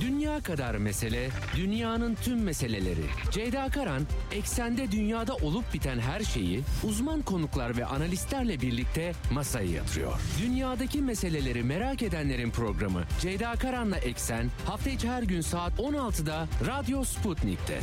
Dünya kadar mesele, dünyanın tüm meseleleri. Ceyda Karan, eksende dünyada olup biten her şeyi uzman konuklar ve analistlerle birlikte masaya yatırıyor. Dünyadaki meseleleri merak edenlerin programı Ceyda Karan'la Eksen hafta içi her gün saat 16'da Radyo Sputnik'te.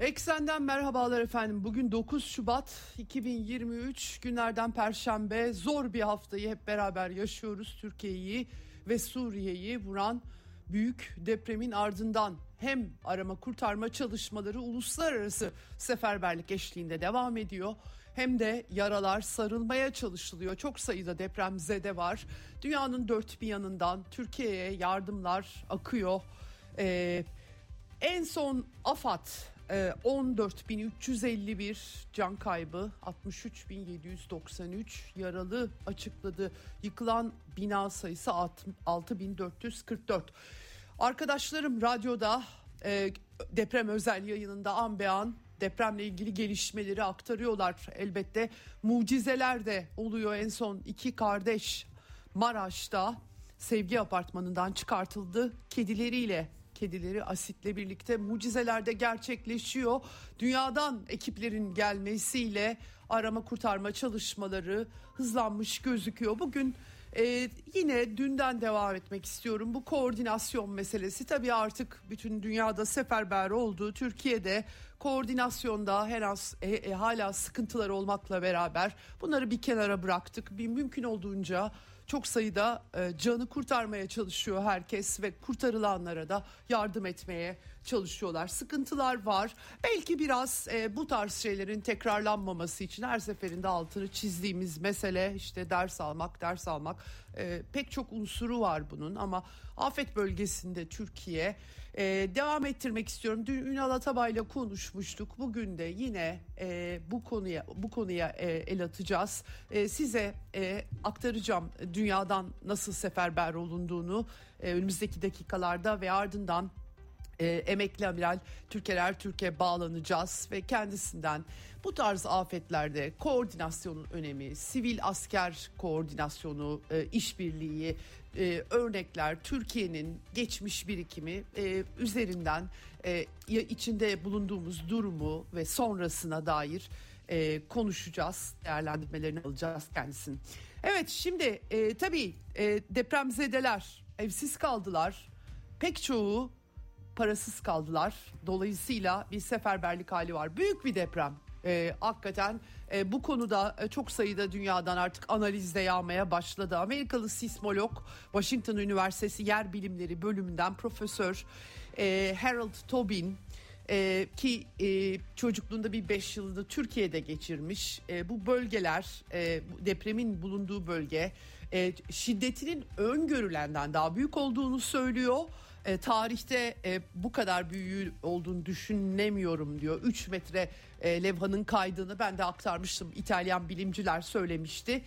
Eksenden merhabalar efendim. Bugün 9 Şubat 2023 günlerden Perşembe. Zor bir haftayı hep beraber yaşıyoruz. Türkiye'yi ve Suriye'yi vuran büyük depremin ardından hem arama kurtarma çalışmaları uluslararası seferberlik eşliğinde devam ediyor hem de yaralar sarılmaya çalışılıyor. Çok sayıda depremzede var. Dünyanın dört bir yanından Türkiye'ye yardımlar akıyor. Ee, en son AFAD 14.351 e, can kaybı, 63.793 yaralı açıkladı. Yıkılan bina sayısı 6.444. Arkadaşlarım radyoda e, deprem özel yayınında an be an depremle ilgili gelişmeleri aktarıyorlar. Elbette mucizeler de oluyor. En son iki kardeş Maraş'ta sevgi apartmanından çıkartıldı kedileriyle kedileri asitle birlikte mucizelerde gerçekleşiyor. Dünyadan ekiplerin gelmesiyle arama kurtarma çalışmaları hızlanmış gözüküyor. Bugün ee, yine dünden devam etmek istiyorum. Bu koordinasyon meselesi tabii artık bütün dünyada seferber oldu. Türkiye'de koordinasyonda her az e, e, hala sıkıntılar olmakla beraber bunları bir kenara bıraktık. Bir mümkün olduğunca çok sayıda e, canı kurtarmaya çalışıyor herkes ve kurtarılanlara da yardım etmeye çalışıyorlar. Sıkıntılar var. Belki biraz e, bu tarz şeylerin tekrarlanmaması için her seferinde altını çizdiğimiz mesele işte ders almak, ders almak e, pek çok unsuru var bunun ama afet bölgesinde Türkiye e, devam ettirmek istiyorum. Dün Ünal Atabay ile konuşmuştuk. Bugün de yine e, bu konuya bu konuya e, el atacağız. E, size e, aktaracağım dünyadan nasıl seferber olunduğunu e, önümüzdeki dakikalarda ve ardından e, emekli amiral Türker Türkiye bağlanacağız ve kendisinden bu tarz afetlerde koordinasyonun önemi, sivil asker koordinasyonu, e, işbirliği, e, örnekler, Türkiye'nin geçmiş birikimi e, üzerinden e, içinde bulunduğumuz durumu ve sonrasına dair e, konuşacağız, değerlendirmelerini alacağız kendisinin. Evet şimdi e, tabii e, depremzedeler evsiz kaldılar. Pek çoğu parasız kaldılar. Dolayısıyla bir seferberlik hali var. Büyük bir deprem. E, hakikaten e, bu konuda e, çok sayıda dünyadan artık analizde yağmaya başladı. Amerikalı sismolog Washington Üniversitesi Yer Bilimleri bölümünden Profesör e, Harold Tobin e, ki e, çocukluğunda bir 5 yılını Türkiye'de geçirmiş. E, bu bölgeler e, depremin bulunduğu bölge e, şiddetinin öngörülenden daha büyük olduğunu söylüyor e, tarihte e, bu kadar büyüğü olduğunu düşünemiyorum diyor. 3 metre e, levhanın kaydığını ben de aktarmıştım. İtalyan bilimciler söylemişti.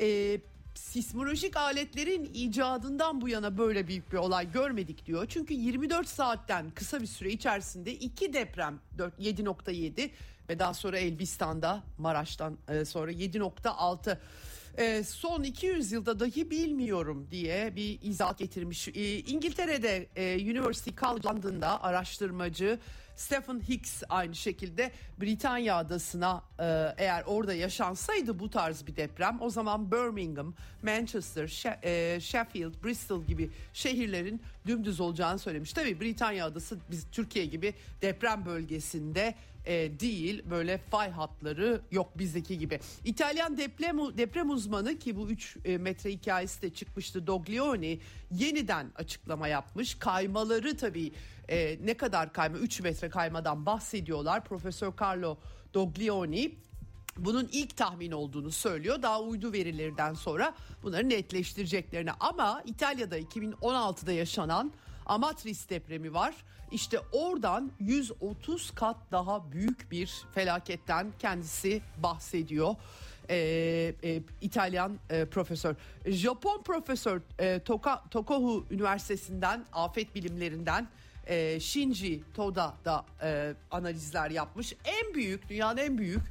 E, sismolojik aletlerin icadından bu yana böyle büyük bir olay görmedik diyor. Çünkü 24 saatten kısa bir süre içerisinde iki deprem 7.7 ve daha sonra Elbistan'da Maraş'tan e, sonra 7.6 e, son 200 yılda dahi bilmiyorum diye bir izahat getirmiş. E, İngiltere'de e, University College London'da araştırmacı Stephen Hicks aynı şekilde Britanya adasına e, eğer orada yaşansaydı bu tarz bir deprem o zaman Birmingham, Manchester, She- e, Sheffield, Bristol gibi şehirlerin dümdüz olacağını söylemiş. Tabii Britanya adası biz Türkiye gibi deprem bölgesinde e, değil böyle fay hatları yok bizdeki gibi. İtalyan deprem deprem uzmanı ki bu 3 e, metre hikayesi de çıkmıştı Doglioni yeniden açıklama yapmış. Kaymaları tabii e, ne kadar kayma 3 metre kaymadan bahsediyorlar. Profesör Carlo Doglioni bunun ilk tahmin olduğunu söylüyor. Daha uydu verilerden sonra bunları netleştireceklerini ama İtalya'da 2016'da yaşanan Amatris depremi var. İşte oradan 130 kat daha büyük bir felaketten kendisi bahsediyor. Ee, e, İtalyan e, profesör. Japon profesör e, Toka, Tokohu Üniversitesi'nden afet bilimlerinden e, Shinji Toda da e, analizler yapmış. En büyük dünyanın en büyük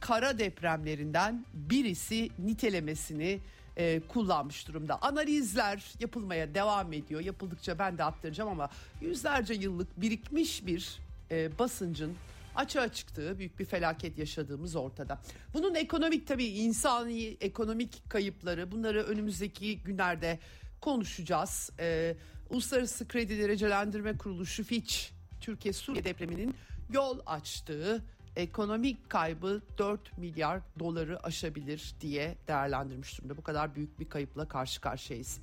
kara depremlerinden birisi nitelemesini e, kullanmış durumda. Analizler yapılmaya devam ediyor. Yapıldıkça ben de aktaracağım ama yüzlerce yıllık birikmiş bir e, basıncın açığa çıktığı büyük bir felaket yaşadığımız ortada. Bunun ekonomik tabii insani ekonomik kayıpları bunları önümüzdeki günlerde konuşacağız. Ee, Uluslararası Kredi Derecelendirme Kuruluşu Fitch Türkiye Suriye depreminin yol açtığı ekonomik kaybı 4 milyar doları aşabilir diye değerlendirmiş durumda. Bu kadar büyük bir kayıpla karşı karşıyayız.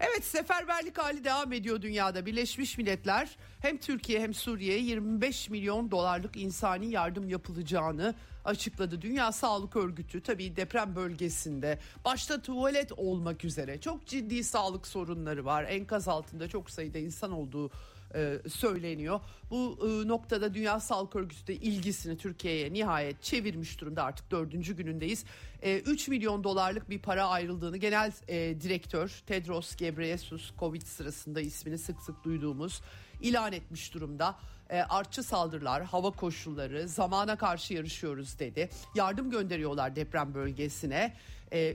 Evet seferberlik hali devam ediyor dünyada. Birleşmiş Milletler hem Türkiye hem Suriye'ye 25 milyon dolarlık insani yardım yapılacağını açıkladı. Dünya Sağlık Örgütü tabii deprem bölgesinde başta tuvalet olmak üzere çok ciddi sağlık sorunları var. Enkaz altında çok sayıda insan olduğu e, söyleniyor. Bu e, noktada Dünya Sağlık Örgütü de ilgisini Türkiye'ye nihayet çevirmiş durumda artık dördüncü günündeyiz. E, 3 milyon dolarlık bir para ayrıldığını genel e, direktör Tedros Ghebreyesus Covid sırasında ismini sık sık duyduğumuz ilan etmiş durumda. E, artçı saldırılar, hava koşulları, zamana karşı yarışıyoruz dedi. Yardım gönderiyorlar deprem bölgesine.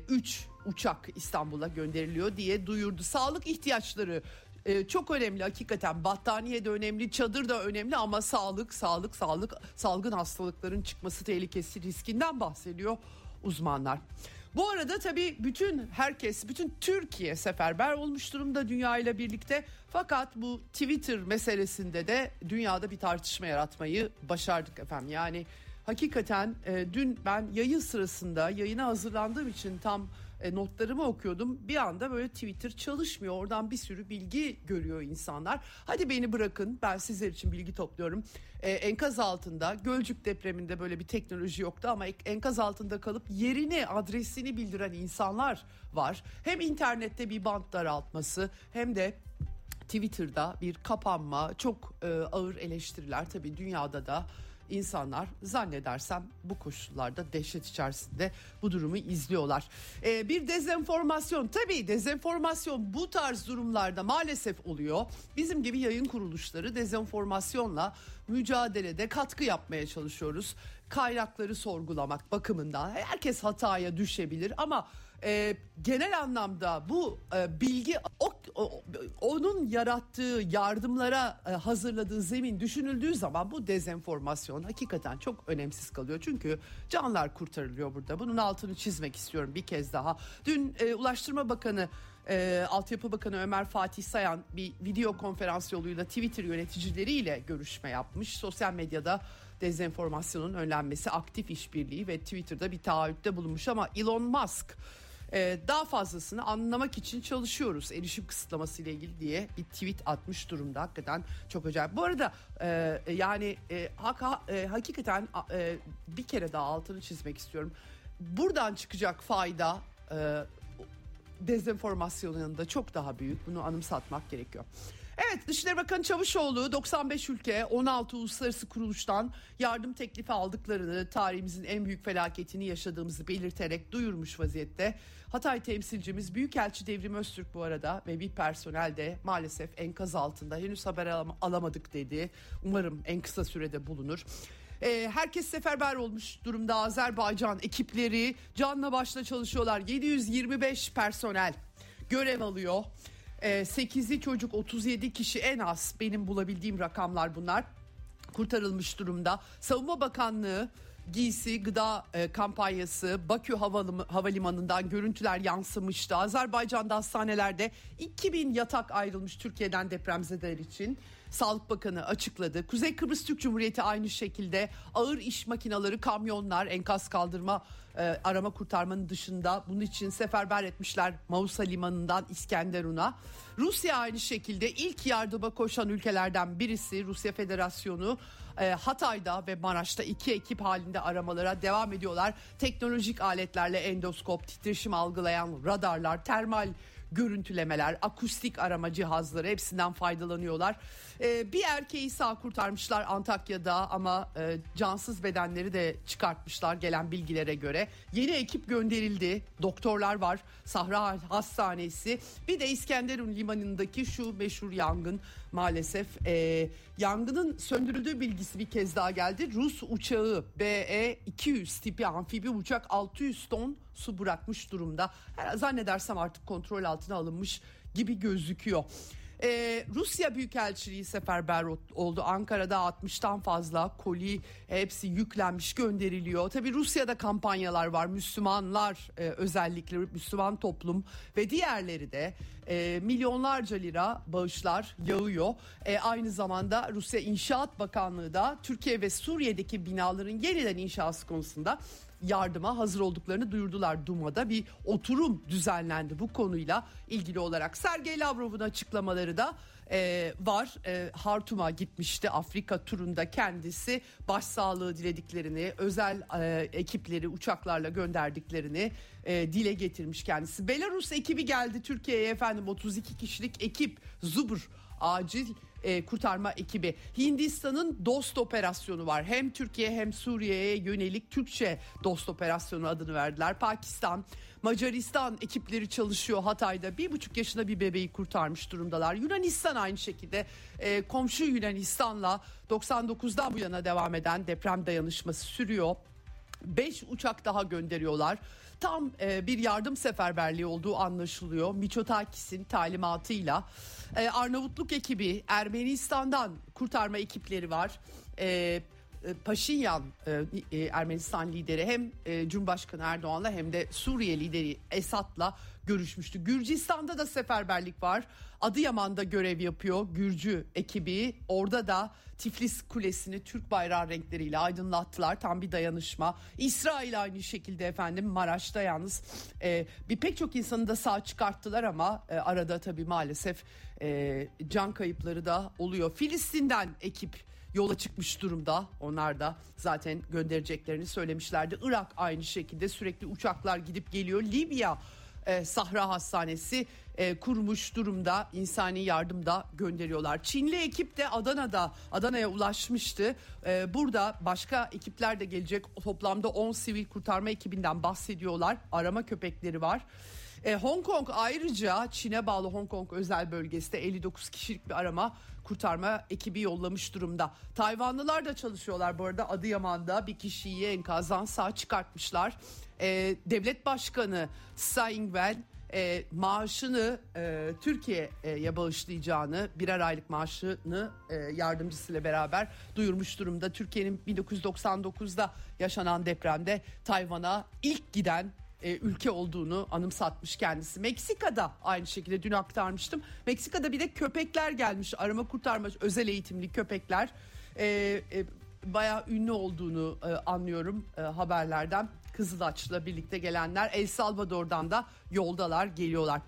3 e, uçak İstanbul'a gönderiliyor diye duyurdu. Sağlık ihtiyaçları ee, çok önemli hakikaten battaniye de önemli çadır da önemli ama sağlık sağlık sağlık salgın hastalıkların çıkması tehlikesi riskinden bahsediyor uzmanlar. Bu arada tabii bütün herkes, bütün Türkiye seferber olmuş durumda dünya ile birlikte. Fakat bu Twitter meselesinde de dünyada bir tartışma yaratmayı başardık efendim. Yani hakikaten e, dün ben yayın sırasında yayına hazırlandığım için tam e, notlarımı okuyordum. Bir anda böyle Twitter çalışmıyor. Oradan bir sürü bilgi görüyor insanlar. Hadi beni bırakın ben sizler için bilgi topluyorum. E, enkaz altında Gölcük depreminde böyle bir teknoloji yoktu ama enkaz altında kalıp yerini adresini bildiren insanlar var. Hem internette bir bant daraltması hem de Twitter'da bir kapanma, çok e, ağır eleştiriler tabii dünyada da insanlar zannedersem bu koşullarda dehşet içerisinde bu durumu izliyorlar. Ee, bir dezenformasyon tabii dezenformasyon bu tarz durumlarda maalesef oluyor. Bizim gibi yayın kuruluşları dezenformasyonla mücadelede katkı yapmaya çalışıyoruz. Kaynakları sorgulamak bakımından herkes hataya düşebilir ama e, genel anlamda bu e, bilgi o, o, onun yarattığı yardımlara e, hazırladığı zemin düşünüldüğü zaman bu dezenformasyon hakikaten çok önemsiz kalıyor. Çünkü canlar kurtarılıyor burada. Bunun altını çizmek istiyorum bir kez daha. Dün e, Ulaştırma Bakanı e, Altyapı Bakanı Ömer Fatih Sayan bir video konferans yoluyla Twitter yöneticileriyle görüşme yapmış. Sosyal medyada dezenformasyonun önlenmesi, aktif işbirliği ve Twitter'da bir taahhütte bulunmuş ama Elon Musk ee, daha fazlasını anlamak için çalışıyoruz erişim kısıtlaması ile ilgili diye bir tweet atmış durumda hakikaten çok acayip. Bu arada e, yani e, hak, e, hakikaten e, bir kere daha altını çizmek istiyorum. Buradan çıkacak fayda e, dezenformasyonun yanında çok daha büyük bunu anımsatmak gerekiyor. Evet Dışişleri Bakanı Çavuşoğlu 95 ülke 16 uluslararası kuruluştan yardım teklifi aldıklarını tarihimizin en büyük felaketini yaşadığımızı belirterek duyurmuş vaziyette. Hatay temsilcimiz Büyükelçi Devrim Öztürk bu arada ve bir personel de maalesef enkaz altında henüz haber alam- alamadık dedi. Umarım en kısa sürede bulunur. Ee, herkes seferber olmuş durumda Azerbaycan ekipleri canla başla çalışıyorlar 725 personel görev alıyor. 8'li ee, çocuk 37 kişi en az benim bulabildiğim rakamlar bunlar kurtarılmış durumda. Savunma Bakanlığı giysi gıda e, kampanyası Bakü Havalim- Havalimanı'ndan görüntüler yansımıştı. Azerbaycan'da hastanelerde 2000 yatak ayrılmış Türkiye'den depremzedeler için. Sağlık Bakanı açıkladı. Kuzey Kıbrıs Türk Cumhuriyeti aynı şekilde ağır iş makinaları, kamyonlar, enkaz kaldırma e, arama kurtarmanın dışında bunun için seferber etmişler Mausa Limanı'ndan İskenderun'a. Rusya aynı şekilde ilk yardıma koşan ülkelerden birisi Rusya Federasyonu e, Hatay'da ve Maraş'ta iki ekip halinde aramalara devam ediyorlar. Teknolojik aletlerle endoskop, titreşim algılayan radarlar, termal görüntülemeler, akustik arama cihazları hepsinden faydalanıyorlar. E, bir erkeği sağ kurtarmışlar Antakya'da ama e, cansız bedenleri de çıkartmışlar gelen bilgilere göre. Yeni ekip gönderildi. Doktorlar var. Sahra Hastanesi. Bir de İskenderun limanındaki şu meşhur yangın maalesef. E, yangının söndürüldüğü bilgisi bir kez daha geldi. Rus uçağı BE-200 tipi amfibi uçak 600 ton su bırakmış durumda. Zannedersem artık kontrol altına alınmış gibi gözüküyor. Ee, Rusya Büyükelçiliği seferber oldu. Ankara'da 60'tan fazla koli hepsi yüklenmiş gönderiliyor. Tabi Rusya'da kampanyalar var. Müslümanlar e, özellikle Müslüman toplum ve diğerleri de e, milyonlarca lira bağışlar yağıyor. E, aynı zamanda Rusya İnşaat Bakanlığı da Türkiye ve Suriye'deki binaların yeniden inşası konusunda yardıma hazır olduklarını duyurdular Duma'da. Bir oturum düzenlendi bu konuyla ilgili olarak. Sergey Lavrov'un açıklamaları da e, var. E, Hartum'a gitmişti Afrika turunda kendisi başsağlığı dilediklerini, özel e, ekipleri uçaklarla gönderdiklerini e, dile getirmiş kendisi. Belarus ekibi geldi Türkiye'ye efendim 32 kişilik ekip Zubur acil e, kurtarma ekibi. Hindistan'ın Dost operasyonu var. Hem Türkiye hem Suriye'ye yönelik Türkçe Dost operasyonu adını verdiler. Pakistan, Macaristan ekipleri çalışıyor Hatay'da. Bir buçuk yaşında bir bebeği kurtarmış durumdalar. Yunanistan aynı şekilde e, komşu Yunanistan'la 99'dan bu yana devam eden deprem dayanışması sürüyor. 5 uçak daha gönderiyorlar. Tam e, bir yardım seferberliği olduğu anlaşılıyor. Miçotakis'in talimatıyla. E, Arnavutluk ekibi Ermenistan'dan kurtarma ekipleri var. E, Paşinyan e, e, Ermenistan lideri hem e, Cumhurbaşkanı Erdoğan'la hem de Suriye lideri Esad'la görüşmüştü. Gürcistan'da da seferberlik var. Adıyaman'da görev yapıyor Gürcü ekibi. Orada da Tiflis Kulesi'ni Türk bayrağı renkleriyle aydınlattılar. Tam bir dayanışma. İsrail aynı şekilde efendim Maraş'ta yalnız e, bir pek çok insanı da sağ çıkarttılar ama e, arada tabii maalesef e, can kayıpları da oluyor. Filistin'den ekip yola çıkmış durumda. Onlar da zaten göndereceklerini söylemişlerdi. Irak aynı şekilde sürekli uçaklar gidip geliyor. Libya e, Sahra Hastanesi e, kurmuş durumda insani yardım da gönderiyorlar. Çinli ekip de Adana'da Adana'ya ulaşmıştı. E, burada başka ekipler de gelecek. Toplamda 10 sivil kurtarma ekibinden bahsediyorlar. Arama köpekleri var. E, Hong Kong ayrıca Çin'e bağlı Hong Kong özel bölgesinde 59 kişilik bir arama kurtarma ekibi yollamış durumda. Tayvanlılar da çalışıyorlar bu arada Adıyaman'da bir kişiyi enkazdan sağ çıkartmışlar. E, devlet başkanı Tsai Ing-wen e, maaşını e, Türkiye'ye bağışlayacağını birer aylık maaşını e, yardımcısıyla beraber duyurmuş durumda. Türkiye'nin 1999'da yaşanan depremde Tayvan'a ilk giden e, ülke olduğunu anımsatmış kendisi. Meksika'da aynı şekilde dün aktarmıştım. Meksika'da bir de köpekler gelmiş arama kurtarma özel eğitimli köpekler. E, e, bayağı ünlü olduğunu e, anlıyorum e, haberlerden. Kızılaç'la birlikte gelenler El Salvador'dan da yoldalar geliyorlar.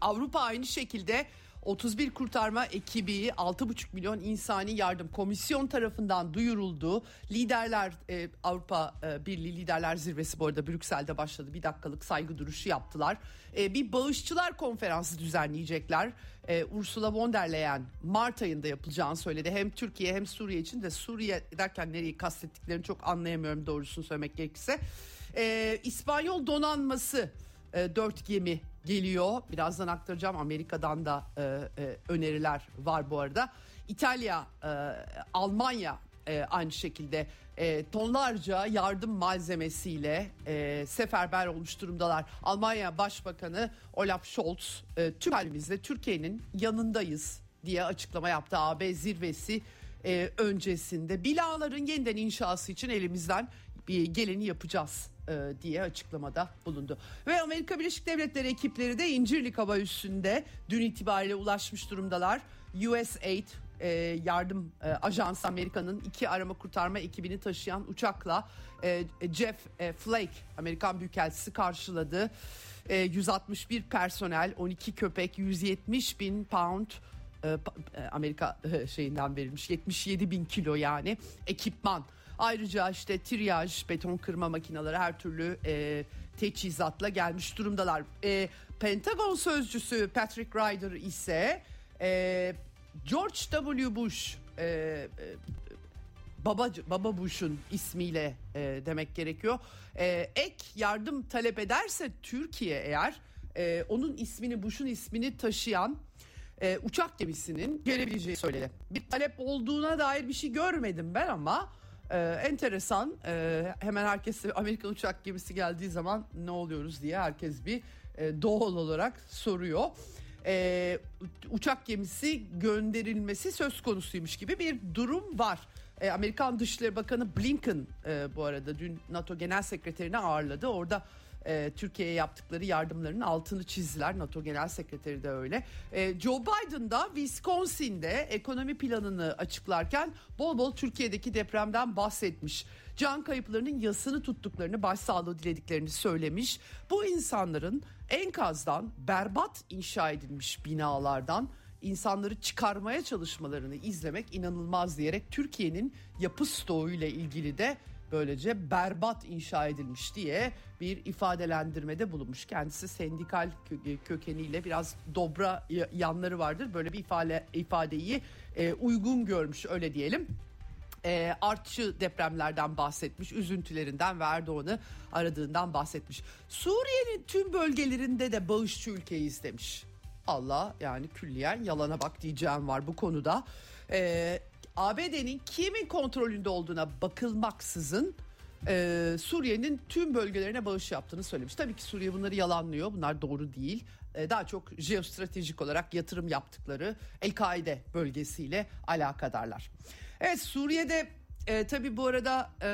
Avrupa aynı şekilde 31 kurtarma ekibi 6,5 milyon insani yardım komisyon tarafından duyuruldu. Liderler e, Avrupa e, Birliği Liderler Zirvesi bu arada Brüksel'de başladı. Bir dakikalık saygı duruşu yaptılar. E, bir bağışçılar konferansı düzenleyecekler. E, Ursula von der Leyen Mart ayında yapılacağını söyledi. Hem Türkiye hem Suriye için de Suriye derken nereyi kastettiklerini çok anlayamıyorum doğrusunu söylemek gerekirse. E, İspanyol donanması e, 4 gemi geliyor. Birazdan aktaracağım. Amerika'dan da e, e, öneriler var bu arada. İtalya, e, Almanya e, aynı şekilde e, tonlarca yardım malzemesiyle e, seferber olmuş durumdalar. Almanya Başbakanı Olaf Scholz e, tüm halimizde Türkiye'nin yanındayız diye açıklama yaptı. AB zirvesi e, öncesinde binaların yeniden inşası için elimizden bir geleni yapacağız e, diye açıklamada bulundu. Ve Amerika Birleşik Devletleri ekipleri de İncirlik Hava Üssü'nde dün itibariyle ulaşmış durumdalar. USAID e, yardım e, ajansı Amerika'nın iki arama kurtarma ekibini taşıyan uçakla e, Jeff e, Flake Amerikan Büyükelçisi karşıladı. E, 161 personel, 12 köpek, 170 bin pound e, e Amerika e, şeyinden verilmiş 77 bin kilo yani ekipman Ayrıca işte triyaj, beton kırma makineleri her türlü e, teçhizatla gelmiş durumdalar. E, Pentagon sözcüsü Patrick Ryder ise e, George W. Bush e, e, Baba, Baba Bush'un ismiyle e, demek gerekiyor. E, ek yardım talep ederse Türkiye eğer e, onun ismini Bush'un ismini taşıyan e, uçak gemisinin gelebileceği söyledi. Bir talep olduğuna dair bir şey görmedim ben ama e, enteresan. E, hemen herkes Amerikan uçak gemisi geldiği zaman ne oluyoruz diye herkes bir e, doğal olarak soruyor. E, uçak gemisi gönderilmesi söz konusuymuş gibi bir durum var. E, Amerikan Dışişleri Bakanı Blinken e, bu arada dün NATO Genel Sekreterini ağırladı. Orada e, Türkiye'ye yaptıkları yardımların altını çizdiler. NATO Genel Sekreteri de öyle. E, Joe Biden da Wisconsin'de ekonomi planını açıklarken bol bol Türkiye'deki depremden bahsetmiş. Can kayıplarının yasını tuttuklarını, başsağlığı dilediklerini söylemiş. Bu insanların enkazdan berbat inşa edilmiş binalardan insanları çıkarmaya çalışmalarını izlemek inanılmaz diyerek Türkiye'nin yapı stoğuyla ilgili de böylece berbat inşa edilmiş diye bir ifadelendirmede bulunmuş. Kendisi sendikal kökeniyle biraz dobra yanları vardır. Böyle bir ifade ifadeyi e, uygun görmüş öyle diyelim e, artçı depremlerden bahsetmiş, üzüntülerinden ve Erdoğan'ı aradığından bahsetmiş. Suriye'nin tüm bölgelerinde de bağışçı ülkeyiz demiş. Allah yani külliyen yalana bak diyeceğim var bu konuda. Ee, ABD'nin kimin kontrolünde olduğuna bakılmaksızın e, Suriye'nin tüm bölgelerine bağış yaptığını söylemiş. Tabii ki Suriye bunları yalanlıyor. Bunlar doğru değil. E, daha çok jeostratejik olarak yatırım yaptıkları El-Kaide bölgesiyle alakadarlar. Evet Suriye'de e, tabii bu arada e,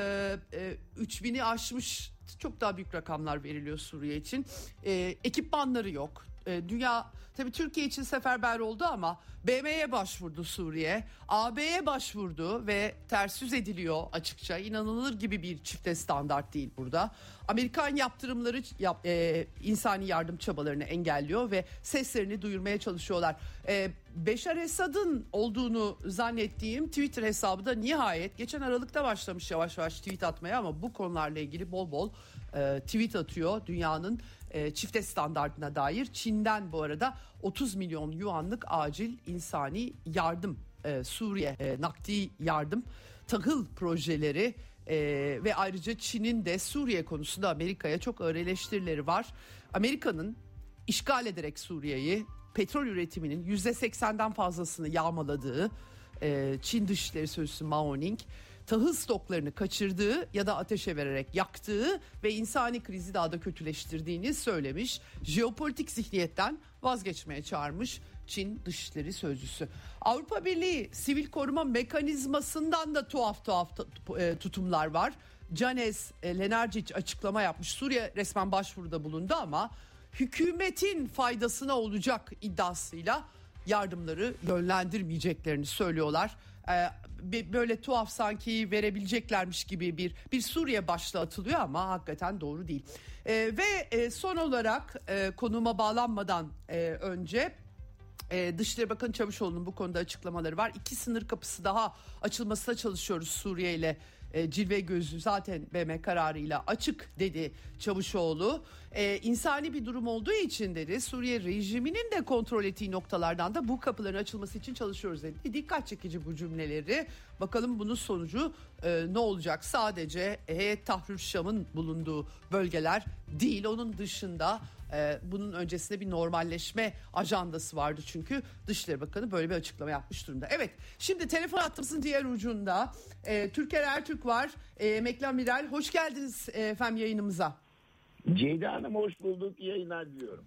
e, 3000'i aşmış çok daha büyük rakamlar veriliyor Suriye için. E, ekipmanları yok. E, dünya tabii Türkiye için seferber oldu ama BM'ye başvurdu Suriye. AB'ye başvurdu ve ters yüz ediliyor açıkça. İnanılır gibi bir çifte standart değil burada. Amerikan yaptırımları yap, e, insani yardım çabalarını engelliyor ve seslerini duyurmaya çalışıyorlar. E, Beşar Esad'ın olduğunu zannettiğim Twitter hesabı da nihayet geçen Aralık'ta başlamış yavaş yavaş tweet atmaya ama bu konularla ilgili bol bol e, tweet atıyor dünyanın e, çifte standartına dair. Çin'den bu arada 30 milyon yuanlık acil insani yardım e, Suriye e, nakdi yardım tahıl projeleri e, ve ayrıca Çin'in de Suriye konusunda Amerika'ya çok ağır eleştirileri var. Amerika'nın işgal ederek Suriye'yi petrol üretiminin %80'den fazlasını yağmaladığı e, Çin Dışişleri Sözcüsü Mao Ning tahıl stoklarını kaçırdığı ya da ateşe vererek yaktığı ve insani krizi daha da kötüleştirdiğini söylemiş. Jeopolitik zihniyetten vazgeçmeye çağırmış Çin Dışişleri Sözcüsü. Avrupa Birliği sivil koruma mekanizmasından da tuhaf tuhaf e, tutumlar var. Canes e, Lenarcic açıklama yapmış. Suriye resmen başvuruda bulundu ama hükümetin faydasına olacak iddiasıyla yardımları yönlendirmeyeceklerini söylüyorlar. Böyle tuhaf sanki verebileceklermiş gibi bir bir Suriye başlığı atılıyor ama hakikaten doğru değil. Ee, ve e, son olarak e, konuma bağlanmadan e, önce ee, Dışişleri Bakanı Çavuşoğlu'nun bu konuda açıklamaları var. İki sınır kapısı daha açılmasına çalışıyoruz Suriye ile e, cilve gözü zaten BM kararıyla açık dedi Çavuşoğlu. E, insani bir durum olduğu için dedi Suriye rejiminin de kontrol ettiği noktalardan da bu kapıların açılması için çalışıyoruz dedi. Dikkat çekici bu cümleleri. Bakalım bunun sonucu e, ne olacak? Sadece Heyet Tahrir Şam'ın bulunduğu bölgeler değil onun dışında e, bunun öncesinde bir normalleşme ajandası vardı çünkü Dışişleri Bakanı böyle bir açıklama yapmış durumda. Evet şimdi telefon hattımızın diğer ucunda e, Türker Ertürk var. E, emekli amiral hoş geldiniz e, efendim yayınımıza. Ceyda Hanım hoş bulduk. Yayınlar diliyorum.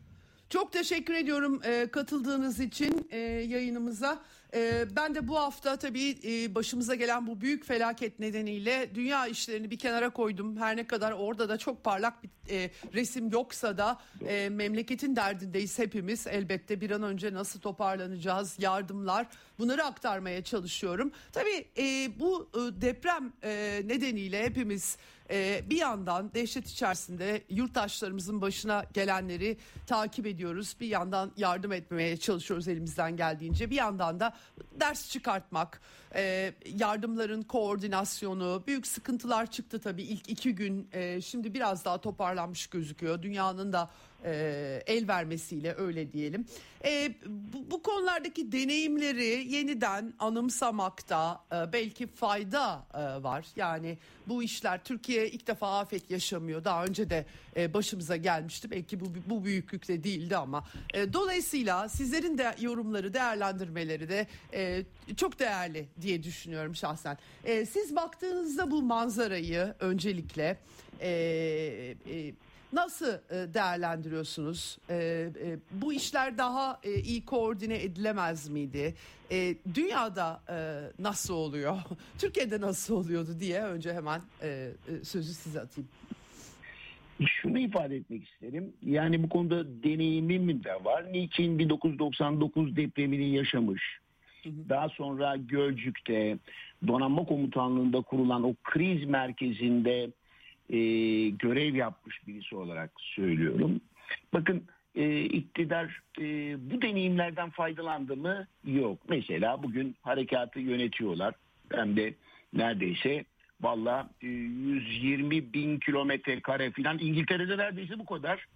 Çok teşekkür ediyorum e, katıldığınız için e, yayınımıza. E, ben de bu hafta tabii e, başımıza gelen bu büyük felaket nedeniyle dünya işlerini bir kenara koydum. Her ne kadar orada da çok parlak bir e, resim yoksa da e, memleketin derdindeyiz hepimiz. Elbette bir an önce nasıl toparlanacağız, yardımlar bunları aktarmaya çalışıyorum. Tabii e, bu e, deprem e, nedeniyle hepimiz e, bir yandan dehşet içerisinde yurttaşlarımızın başına gelenleri takip ediyoruz. Bir yandan yardım etmeye çalışıyoruz elimizden geldiğince. Bir yandan da ders çıkartmak, e, yardımların koordinasyonu, büyük sıkıntılar çıktı tabii ilk iki gün. E, şimdi biraz daha toparlanmış gözüküyor. Dünyanın da e, el vermesiyle öyle diyelim. E, bu, bu konulardaki deneyimleri yeniden anımsamakta e, belki fayda e, var. Yani bu işler Türkiye ilk defa afet yaşamıyor. Daha önce de e, başımıza gelmişti. Belki bu bu büyüklükte değildi ama e, dolayısıyla sizlerin de yorumları, değerlendirmeleri de e, çok değerli diye düşünüyorum şahsen. E, siz baktığınızda bu manzarayı öncelikle e, e, Nasıl e, değerlendiriyorsunuz? E, e, bu işler daha iyi koordine edilemez miydi? Dünyada nasıl oluyor? Türkiye'de nasıl oluyordu diye önce hemen sözü size atayım. Şunu ifade etmek isterim. Yani bu konuda deneyimim de var. Niçin 1999 depremini yaşamış. Daha sonra Gölcük'te donanma komutanlığında kurulan o kriz merkezinde e, görev yapmış birisi olarak söylüyorum. Bakın e, iktidar e, bu deneyimlerden faydalandı mı? Yok. Mesela bugün harekatı yönetiyorlar. Hem de neredeyse valla e, 120 bin kilometre kare filan İngiltere'de neredeyse bu kadar.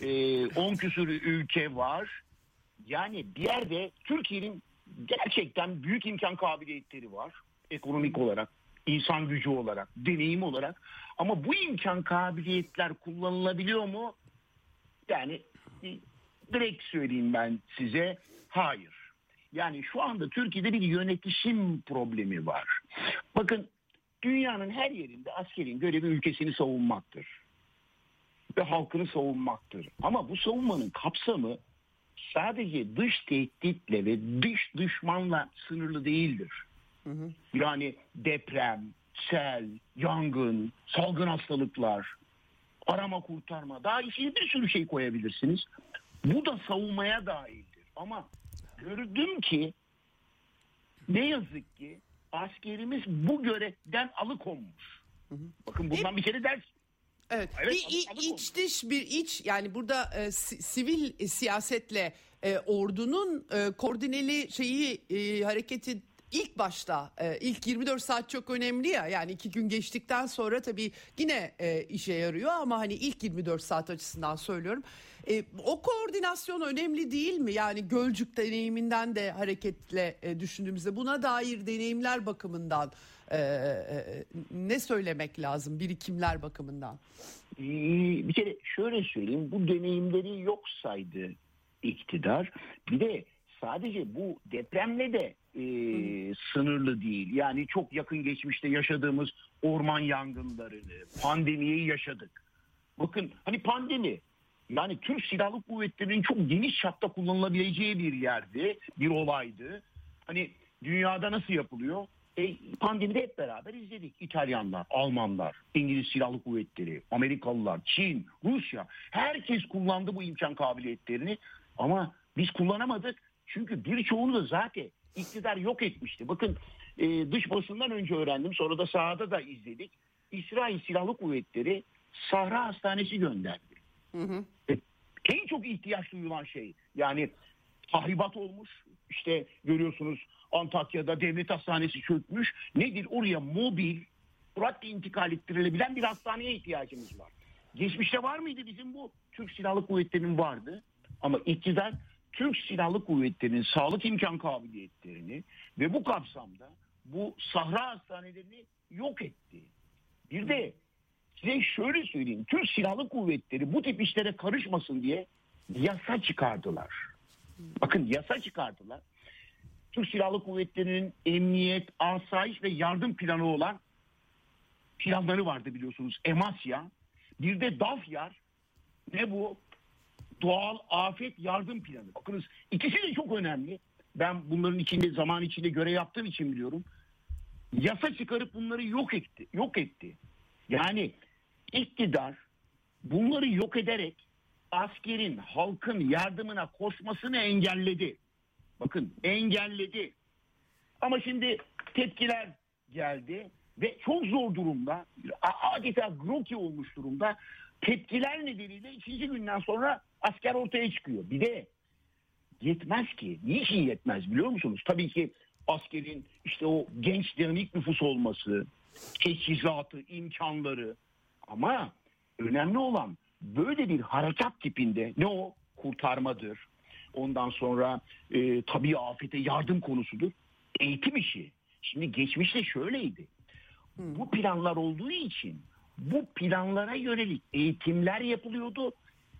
E, 10 küsur ülke var. Yani bir yerde Türkiye'nin gerçekten büyük imkan kabiliyetleri var. Ekonomik olarak, insan gücü olarak, deneyim olarak. Ama bu imkan kabiliyetler kullanılabiliyor mu? Yani direkt söyleyeyim ben size hayır. Yani şu anda Türkiye'de bir yönetişim problemi var. Bakın dünyanın her yerinde askerin görevi ülkesini savunmaktır. Ve halkını savunmaktır. Ama bu savunmanın kapsamı sadece dış tehditle ve dış düşmanla sınırlı değildir. Hı hı. Yani deprem, sel, yangın, salgın hastalıklar, arama kurtarma daha işe bir sürü şey koyabilirsiniz. Bu da savunmaya dahildir. Ama gördüm ki ne yazık ki askerimiz bu görevden alıkonmuş. Bakın bundan bir kere ders Evet. evet bir alık, iç dış bir iç yani burada e, sivil e, siyasetle e, ordunun e, koordineli şeyi e, hareketi ilk başta e, ilk 24 saat çok önemli ya yani iki gün geçtikten sonra tabii yine e, işe yarıyor ama hani ilk 24 saat açısından söylüyorum. E, o koordinasyon önemli değil mi? Yani Gölcük deneyiminden de hareketle düşündüğümüzde buna dair deneyimler bakımından ne söylemek lazım birikimler bakımından? Ee, bir kere şöyle söyleyeyim bu deneyimleri yok saydı iktidar. Bir de sadece bu depremle de e, sınırlı değil. Yani çok yakın geçmişte yaşadığımız orman yangınlarını, pandemiyi yaşadık. Bakın hani pandemi yani Türk Silahlı Kuvvetleri'nin çok geniş çapta kullanılabileceği bir yerdi, bir olaydı. Hani dünyada nasıl yapılıyor? E, pandemide hep beraber izledik. İtalyanlar, Almanlar, İngiliz Silahlı Kuvvetleri, Amerikalılar, Çin, Rusya. Herkes kullandı bu imkan kabiliyetlerini ama biz kullanamadık. Çünkü birçoğunu da zaten iktidar yok etmişti. Bakın e, dış basından önce öğrendim sonra da sahada da izledik. İsrail Silahlı Kuvvetleri Sahra Hastanesi gönderdi. Hı hı. E, en çok ihtiyaç duyulan şey yani tahribat olmuş. İşte görüyorsunuz Antakya'da devlet hastanesi çökmüş. Nedir oraya mobil süratle intikal ettirilebilen bir hastaneye ihtiyacımız var. Geçmişte var mıydı bizim bu? Türk Silahlı Kuvvetleri'nin vardı. Ama iktidar Türk Silahlı Kuvvetleri'nin sağlık imkan kabiliyetlerini ve bu kapsamda bu sahra hastanelerini yok etti. Bir de size şöyle söyleyeyim. Türk Silahlı Kuvvetleri bu tip işlere karışmasın diye yasa çıkardılar. Bakın yasa çıkardılar. Türk Silahlı Kuvvetleri'nin emniyet, asayiş ve yardım planı olan planları vardı biliyorsunuz. Emasya. Bir de DAFYAR. Ne bu? Doğal afet yardım planı. Bakınız ikisi de çok önemli. Ben bunların içinde zaman içinde görev yaptığım için biliyorum. Yasa çıkarıp bunları yok etti. Yok etti. Yani iktidar bunları yok ederek askerin halkın yardımına koşmasını engelledi. Bakın engelledi. Ama şimdi tepkiler geldi. ve çok zor durumda adeta groki olmuş durumda tepkiler nedeniyle ikinci günden sonra asker ortaya çıkıyor. Bir de yetmez ki. Niçin yetmez biliyor musunuz? Tabii ki askerin işte o genç dinamik nüfus olması, teçhizatı, imkanları ama önemli olan böyle bir harekat tipinde ne o kurtarmadır. Ondan sonra e, tabii afete yardım konusudur. Eğitim işi. Şimdi geçmişte şöyleydi. Bu planlar olduğu için bu planlara yönelik eğitimler yapılıyordu.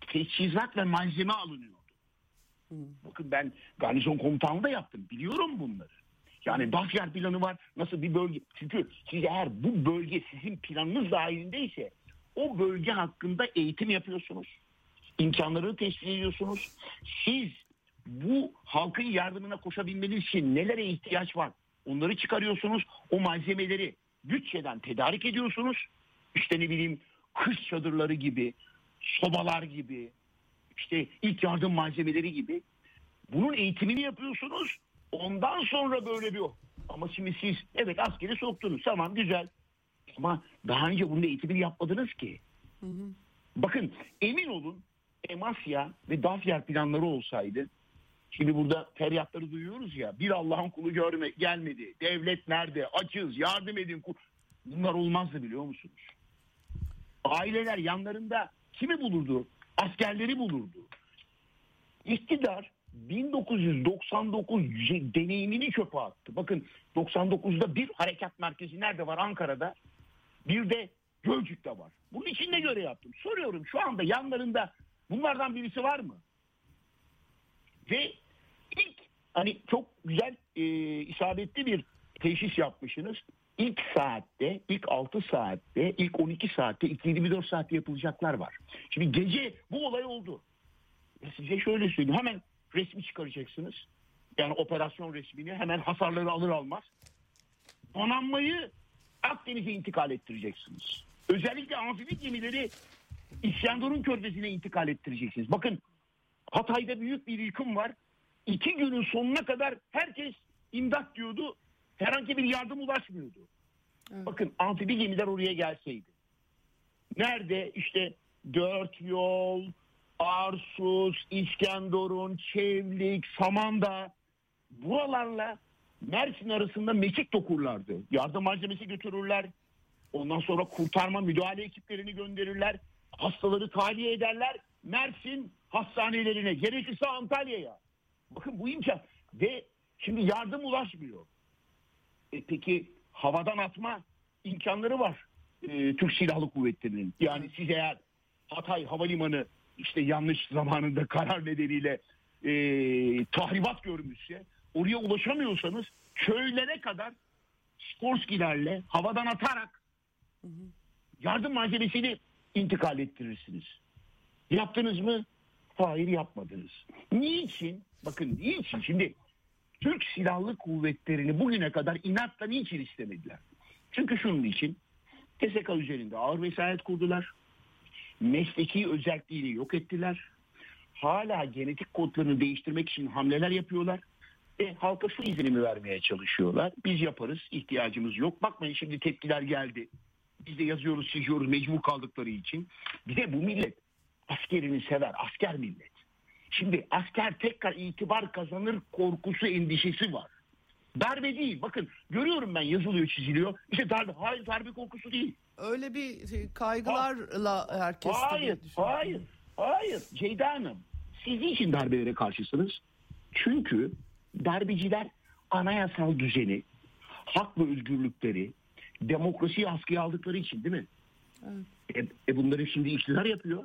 Teçhizat ve malzeme alınıyordu. Bakın ben garnizon komutanlığı da yaptım. Biliyorum bunları. Yani Dafyer planı var. Nasıl bir bölge? Çünkü siz eğer bu bölge sizin planınız dahilindeyse o bölge hakkında eğitim yapıyorsunuz. İmkanları tespit ediyorsunuz. Siz bu halkın yardımına koşabilmeniz için nelere ihtiyaç var? Onları çıkarıyorsunuz. O malzemeleri bütçeden tedarik ediyorsunuz. İşte ne bileyim kış çadırları gibi, sobalar gibi, işte ilk yardım malzemeleri gibi. Bunun eğitimini yapıyorsunuz. Ondan sonra böyle bir ama şimdi siz evet askeri soktunuz tamam güzel. Ama daha önce bunun eğitimini yapmadınız ki. Hı hı. Bakın emin olun Emasya ve Dafyer planları olsaydı Şimdi burada feryatları duyuyoruz ya. Bir Allah'ın kulu görme gelmedi. Devlet nerede? Açız, yardım edin. Bunlar olmazdı biliyor musunuz? Aileler yanlarında kimi bulurdu? Askerleri bulurdu. İktidar 1999 deneyimini çöpe attı. Bakın 99'da bir harekat merkezi nerede var? Ankara'da. Bir de Gölcük'te var. Bunun için de göre yaptım. Soruyorum şu anda yanlarında bunlardan birisi var mı? Ve ilk hani çok güzel e, isabetli bir teşhis yapmışsınız. İlk saatte, ilk 6 saatte, ilk 12 saatte, ilk 24 saatte yapılacaklar var. Şimdi gece bu olay oldu. E size şöyle söyleyeyim. Hemen resmi çıkaracaksınız. Yani operasyon resmini hemen hasarları alır almaz. Donanmayı Akdeniz'e intikal ettireceksiniz. Özellikle amfibi gemileri İskenderun körfezine intikal ettireceksiniz. Bakın Hatay'da büyük bir yıkım var iki günün sonuna kadar herkes imdat diyordu. Herhangi bir yardım ulaşmıyordu. Evet. Bakın amfibi gemiler oraya gelseydi. Nerede işte dört yol, Arsus, İskenderun, Çevlik, Samanda buralarla Mersin arasında mekik dokurlardı. Yardım malzemesi götürürler. Ondan sonra kurtarma müdahale ekiplerini gönderirler. Hastaları tahliye ederler. Mersin hastanelerine gerekirse Antalya'ya. Bakın bu imkan ve şimdi yardım ulaşmıyor. E peki havadan atma imkanları var e, Türk Silahlı Kuvvetleri'nin. Yani siz eğer Hatay Havalimanı işte yanlış zamanında karar nedeniyle e, tahribat görmüşse oraya ulaşamıyorsanız köylere kadar Skorskilerle havadan atarak yardım malzemesini intikal ettirirsiniz. Yaptınız mı? Hayır yapmadınız. Niçin? Bakın niçin? Şimdi Türk Silahlı Kuvvetleri'ni bugüne kadar inatla niçin istemediler? Çünkü şunun için TSK üzerinde ağır vesayet kurdular. Mesleki özelliğini yok ettiler. Hala genetik kodlarını değiştirmek için hamleler yapıyorlar. E, halka şu izlenimi vermeye çalışıyorlar. Biz yaparız, ihtiyacımız yok. Bakmayın şimdi tepkiler geldi. Biz de yazıyoruz, çiziyoruz mecbur kaldıkları için. Bir de bu millet askerini sever, asker millet. Şimdi asker tekrar itibar kazanır korkusu endişesi var. Darbe değil. Bakın görüyorum ben yazılıyor çiziliyor. İşte darbe. Hayır darbe korkusu değil. Öyle bir şey, kaygılarla herkes Hayır. Hayır. Hayır. Ceyda Hanım. Siz için darbelere karşısınız? Çünkü darbeciler anayasal düzeni, hak ve özgürlükleri, demokrasiyi askıya aldıkları için değil mi? Evet. E, e bunları şimdi iktidar yapıyor.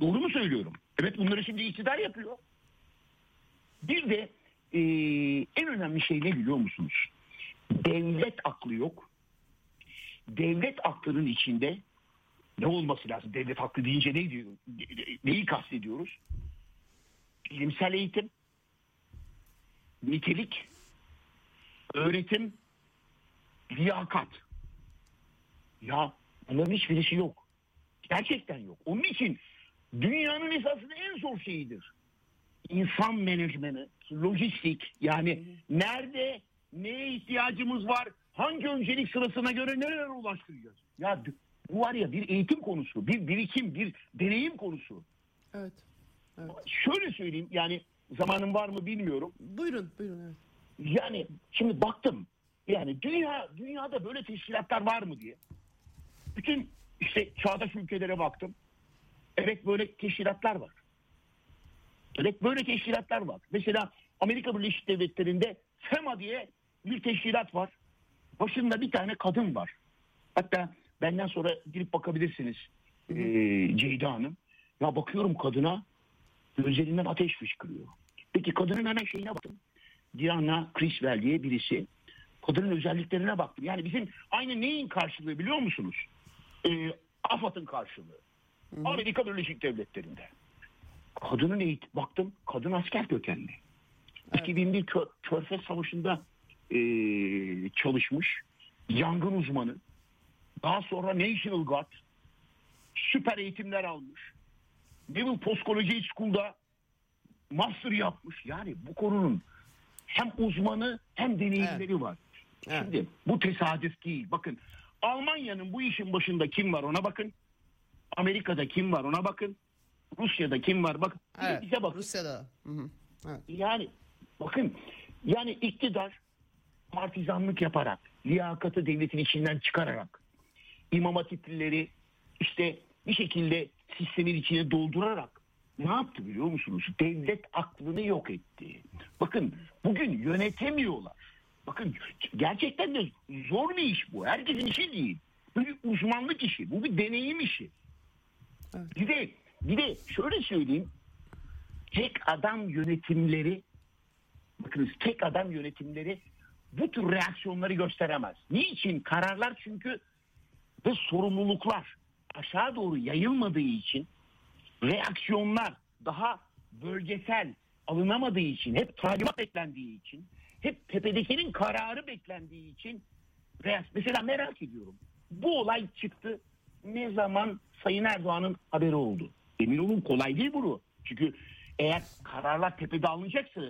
Doğru mu söylüyorum? Evet bunları şimdi iktidar yapıyor. Bir de e, en önemli şey ne biliyor musunuz? Devlet aklı yok. Devlet aklının içinde ne olması lazım? Devlet aklı deyince ne diyor? Neyi kastediyoruz? Bilimsel eğitim, nitelik, öğretim, liyakat. Ya bunların hiçbirisi yok. Gerçekten yok. Onun için dünyanın esasında en zor şeyidir. İnsan menajmeni, lojistik yani nerede neye ihtiyacımız var, hangi öncelik sırasına göre nerelere ulaştıracağız? Ya bu var ya bir eğitim konusu, bir birikim, bir deneyim konusu. Evet. evet. Şöyle söyleyeyim yani zamanım var mı bilmiyorum. Buyurun, buyurun. Evet. Yani şimdi baktım yani dünya dünyada böyle teşkilatlar var mı diye. Bütün işte çağdaş ülkelere baktım. Evet böyle teşkilatlar var. Evet böyle teşkilatlar var. Mesela Amerika Birleşik Devletleri'nde FEMA diye bir teşkilat var. Başında bir tane kadın var. Hatta benden sonra girip bakabilirsiniz ee, Ceyda Hanım. Ya bakıyorum kadına gözlerinden ateş fışkırıyor. Peki kadının hemen şeyine bakın. Diana Criswell diye birisi. Kadının özelliklerine baktım. Yani bizim aynı neyin karşılığı biliyor musunuz? Ee, AFAD'ın karşılığı. Hı hı. Amerika Birleşik Devletleri'nde. Kadının eğitim, baktım kadın asker kökenli. Evet. 2001 Kör, Körfez Savaşı'nda e, çalışmış. Yangın uzmanı. Daha sonra National Guard. Süper eğitimler almış. Naval Postcollegiate School'da master yapmış. Yani bu konunun hem uzmanı hem deneyimleri evet. var. Evet. Şimdi bu tesadüf değil. Bakın Almanya'nın bu işin başında kim var ona bakın. Amerika'da kim var ona bakın. Rusya'da kim var bakın. Evet, bize bakın. Rusya'da. Hı hı. Evet. Yani bakın yani iktidar partizanlık yaparak, liyakatı devletin içinden çıkararak, imam hatiplileri işte bir şekilde sistemin içine doldurarak ne yaptı biliyor musunuz? Devlet aklını yok etti. Bakın bugün yönetemiyorlar. Bakın gerçekten de zor bir iş bu. Herkesin işi değil. Bu bir uzmanlık işi. Bu bir deneyim işi. Evet. Bir de bir de şöyle söyleyeyim. Tek adam yönetimleri bakınız tek adam yönetimleri bu tür reaksiyonları gösteremez. Niçin? Kararlar çünkü ve sorumluluklar aşağı doğru yayılmadığı için reaksiyonlar daha bölgesel alınamadığı için hep talimat beklendiği için hep tepedekinin kararı beklendiği için mesela merak ediyorum. Bu olay çıktı. Ne zaman Sayın Erdoğan'ın haberi oldu? Emin olun kolay değil bunu. Çünkü eğer kararlar tepede alınacaksa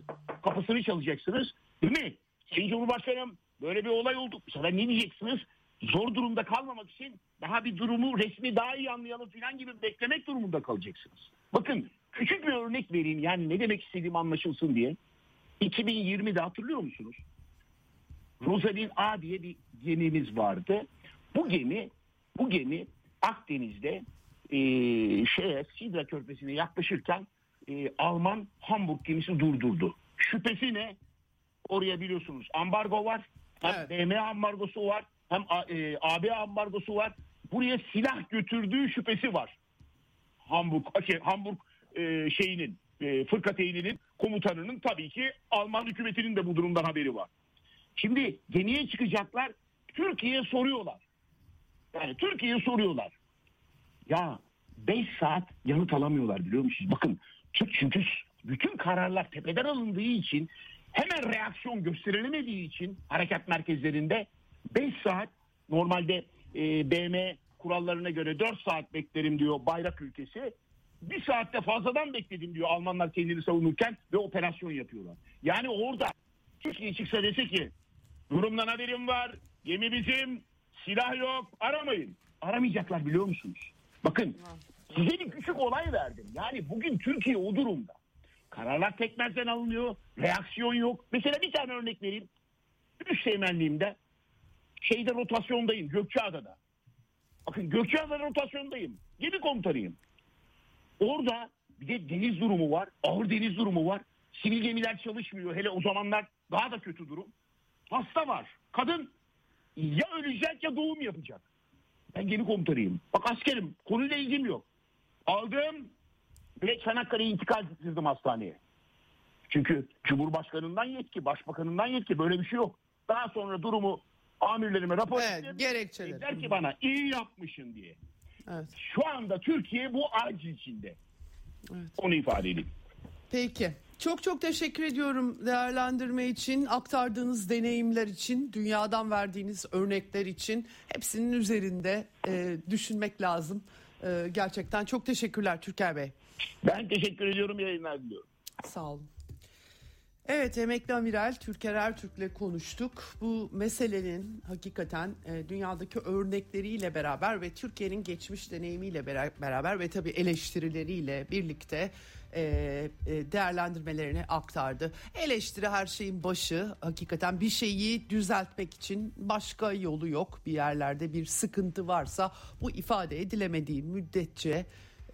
kapısını çalacaksınız. Değil mi? Sayın Cumhurbaşkanım böyle bir olay oldu. Bu ne diyeceksiniz? Zor durumda kalmamak için daha bir durumu resmi daha iyi anlayalım falan gibi beklemek durumunda kalacaksınız. Bakın küçük bir örnek vereyim yani ne demek istediğim anlaşılsın diye. 2020'de hatırlıyor musunuz? Rosalind A diye bir gemimiz vardı. Bu gemi bu gemi Akdeniz'de e, şeye Sidra Körfezi'ne yaklaşırken e, Alman Hamburg gemisi durdurdu. Şüphesi ne? Oraya biliyorsunuz ambargo var. Hem evet. BM ambargosu var. Hem e, AB ambargosu var. Buraya silah götürdüğü şüphesi var. Hamburg şey, Hamburg e, şeyinin e, fırkateyninin komutanının tabii ki Alman hükümetinin de bu durumdan haberi var. Şimdi gemiye çıkacaklar Türkiye'ye soruyorlar. Yani Türkiye'ye soruyorlar. Ya 5 saat yanıt alamıyorlar biliyor musunuz? Bakın çünkü bütün kararlar tepeden alındığı için hemen reaksiyon gösterilemediği için harekat merkezlerinde 5 saat normalde e, BM kurallarına göre 4 saat beklerim diyor bayrak ülkesi. Bir saatte fazladan bekledim diyor Almanlar kendini savunurken ve operasyon yapıyorlar. Yani orada Türkiye çıksa dese ki durumdan haberim var, gemi bizim, silah yok, aramayın. Aramayacaklar biliyor musunuz? Bakın size bir küçük olay verdim. Yani bugün Türkiye o durumda. Kararlar tekmezden alınıyor, reaksiyon yok. Mesela bir tane örnek vereyim. Üst teğmenliğimde şeyde rotasyondayım Gökçeada'da. Bakın Gökçeada'da rotasyondayım. Gemi komutanıyım. Orada bir de deniz durumu var. Ağır deniz durumu var. Sivil gemiler çalışmıyor. Hele o zamanlar daha da kötü durum. Hasta var. Kadın ya ölecek ya doğum yapacak. Ben gemi komutanıyım. Bak askerim konuyla ilgim yok. Aldım ve Çanakkale'ye intikal ettirdim hastaneye. Çünkü Cumhurbaşkanından yetki, Başbakanından yetki böyle bir şey yok. Daha sonra durumu amirlerime rapor evet, ettim. Gerekçeler. Der ki bana iyi yapmışsın diye. Evet. Şu anda Türkiye bu acil içinde. Evet. Onu ifade edeyim. Peki. Çok çok teşekkür ediyorum değerlendirme için, aktardığınız deneyimler için, dünyadan verdiğiniz örnekler için. Hepsinin üzerinde e, düşünmek lazım. E, gerçekten çok teşekkürler Türker Bey. Ben teşekkür ediyorum yayınlar diliyorum. Sağ olun. Evet emekli amiral Türker Ertürk'le konuştuk. Bu meselenin hakikaten e, dünyadaki örnekleriyle beraber ve Türkiye'nin geçmiş deneyimiyle beraber ve tabii eleştirileriyle birlikte e, e, değerlendirmelerini aktardı. Eleştiri her şeyin başı. Hakikaten bir şeyi düzeltmek için başka yolu yok. Bir yerlerde bir sıkıntı varsa bu ifade edilemediği müddetçe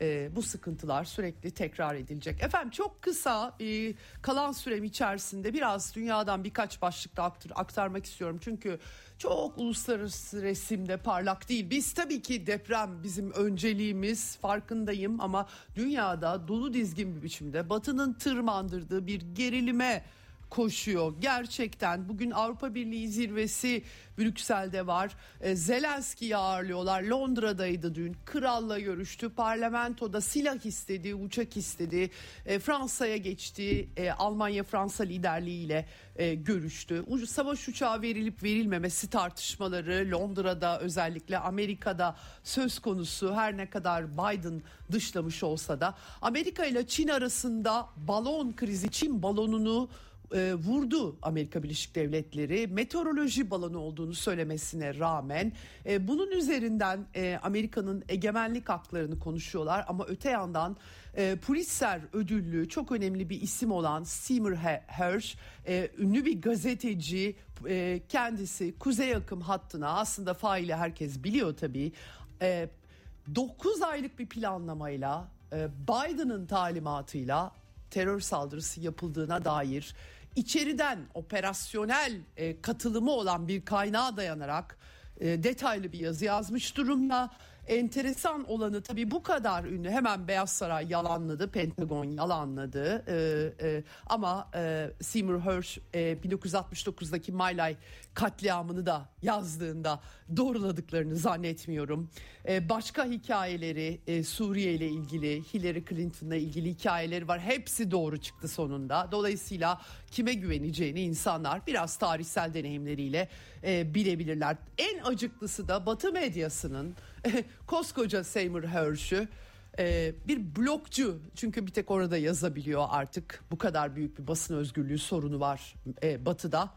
e, bu sıkıntılar sürekli tekrar edilecek. Efendim çok kısa e, kalan sürem içerisinde biraz dünyadan birkaç başlıkta aktar, aktarmak istiyorum. Çünkü çok uluslararası resimde parlak değil. Biz tabii ki deprem bizim önceliğimiz farkındayım ama dünyada dolu dizgin bir biçimde batının tırmandırdığı bir gerilime koşuyor. Gerçekten bugün Avrupa Birliği zirvesi Brüksel'de var. E, Zelenski'yi ağırlıyorlar. Londra'daydı dün. Kralla görüştü. Parlamentoda silah istedi, uçak istedi. E, Fransa'ya geçti. E, Almanya-Fransa liderliğiyle e, görüştü. Savaş uçağı verilip verilmemesi tartışmaları Londra'da özellikle Amerika'da söz konusu her ne kadar Biden dışlamış olsa da Amerika ile Çin arasında balon krizi Çin balonunu e, vurdu Amerika Birleşik Devletleri meteoroloji balonu olduğunu söylemesine rağmen e, bunun üzerinden e, Amerika'nın egemenlik haklarını konuşuyorlar ama öte yandan e, Pulitzer ödüllü çok önemli bir isim olan Seymour Hersh e, ünlü bir gazeteci e, kendisi kuzey akım hattına aslında faili herkes biliyor tabii e, 9 aylık bir planlamayla e, Biden'ın talimatıyla terör saldırısı yapıldığına dair içeriden operasyonel e, katılımı olan bir kaynağa dayanarak e, detaylı bir yazı yazmış durumda. Enteresan olanı tabii bu kadar ünlü hemen Beyaz Saray yalanladı, Pentagon yalanladı ee, e, ama e, Seymour Hersh e, 1969'daki My katliamını da yazdığında doğruladıklarını zannetmiyorum. E, başka hikayeleri e, Suriye ile ilgili, Hillary Clinton'la ilgili hikayeleri var. Hepsi doğru çıktı sonunda. Dolayısıyla kime güveneceğini insanlar biraz tarihsel deneyimleriyle e, bilebilirler. En acıklısı da Batı medyasının koskoca Seymour Hersh'ü e, bir blokçu çünkü bir tek orada yazabiliyor artık bu kadar büyük bir basın özgürlüğü sorunu var e, Batı'da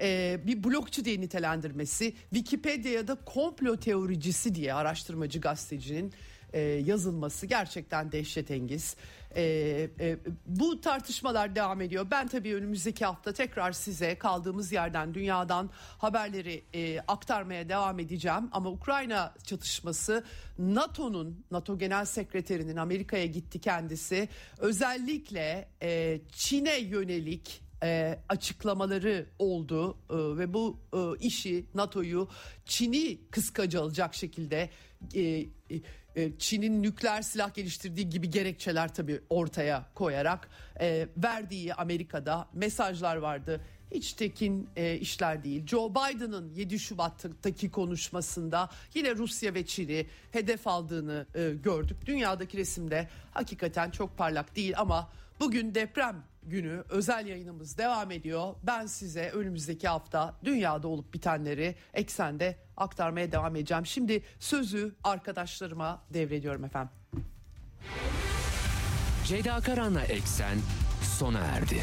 e, bir blokçu diye nitelendirmesi Wikipedia'da komplo teoricisi diye araştırmacı gazetecinin e, yazılması gerçekten dehşetengiz. E, e, bu tartışmalar devam ediyor. Ben tabii önümüzdeki hafta tekrar size kaldığımız yerden dünyadan haberleri e, aktarmaya devam edeceğim. Ama Ukrayna çatışması NATO'nun, NATO Genel Sekreterinin Amerika'ya gitti kendisi. Özellikle e, Çin'e yönelik e, açıklamaları oldu e, ve bu e, işi NATO'yu Çin'i kıskaca alacak şekilde e, e, Çin'in nükleer silah geliştirdiği gibi gerekçeler tabii ortaya koyarak e, verdiği Amerika'da mesajlar vardı. Hiç tekin e, işler değil. Joe Biden'ın 7 Şubat'taki konuşmasında yine Rusya ve Çin'i hedef aldığını e, gördük. Dünyadaki resimde hakikaten çok parlak değil ama bugün deprem günü özel yayınımız devam ediyor. Ben size önümüzdeki hafta dünyada olup bitenleri eksende aktarmaya devam edeceğim. Şimdi sözü arkadaşlarıma devrediyorum efendim. Ceyda Karan'la Eksen sona erdi.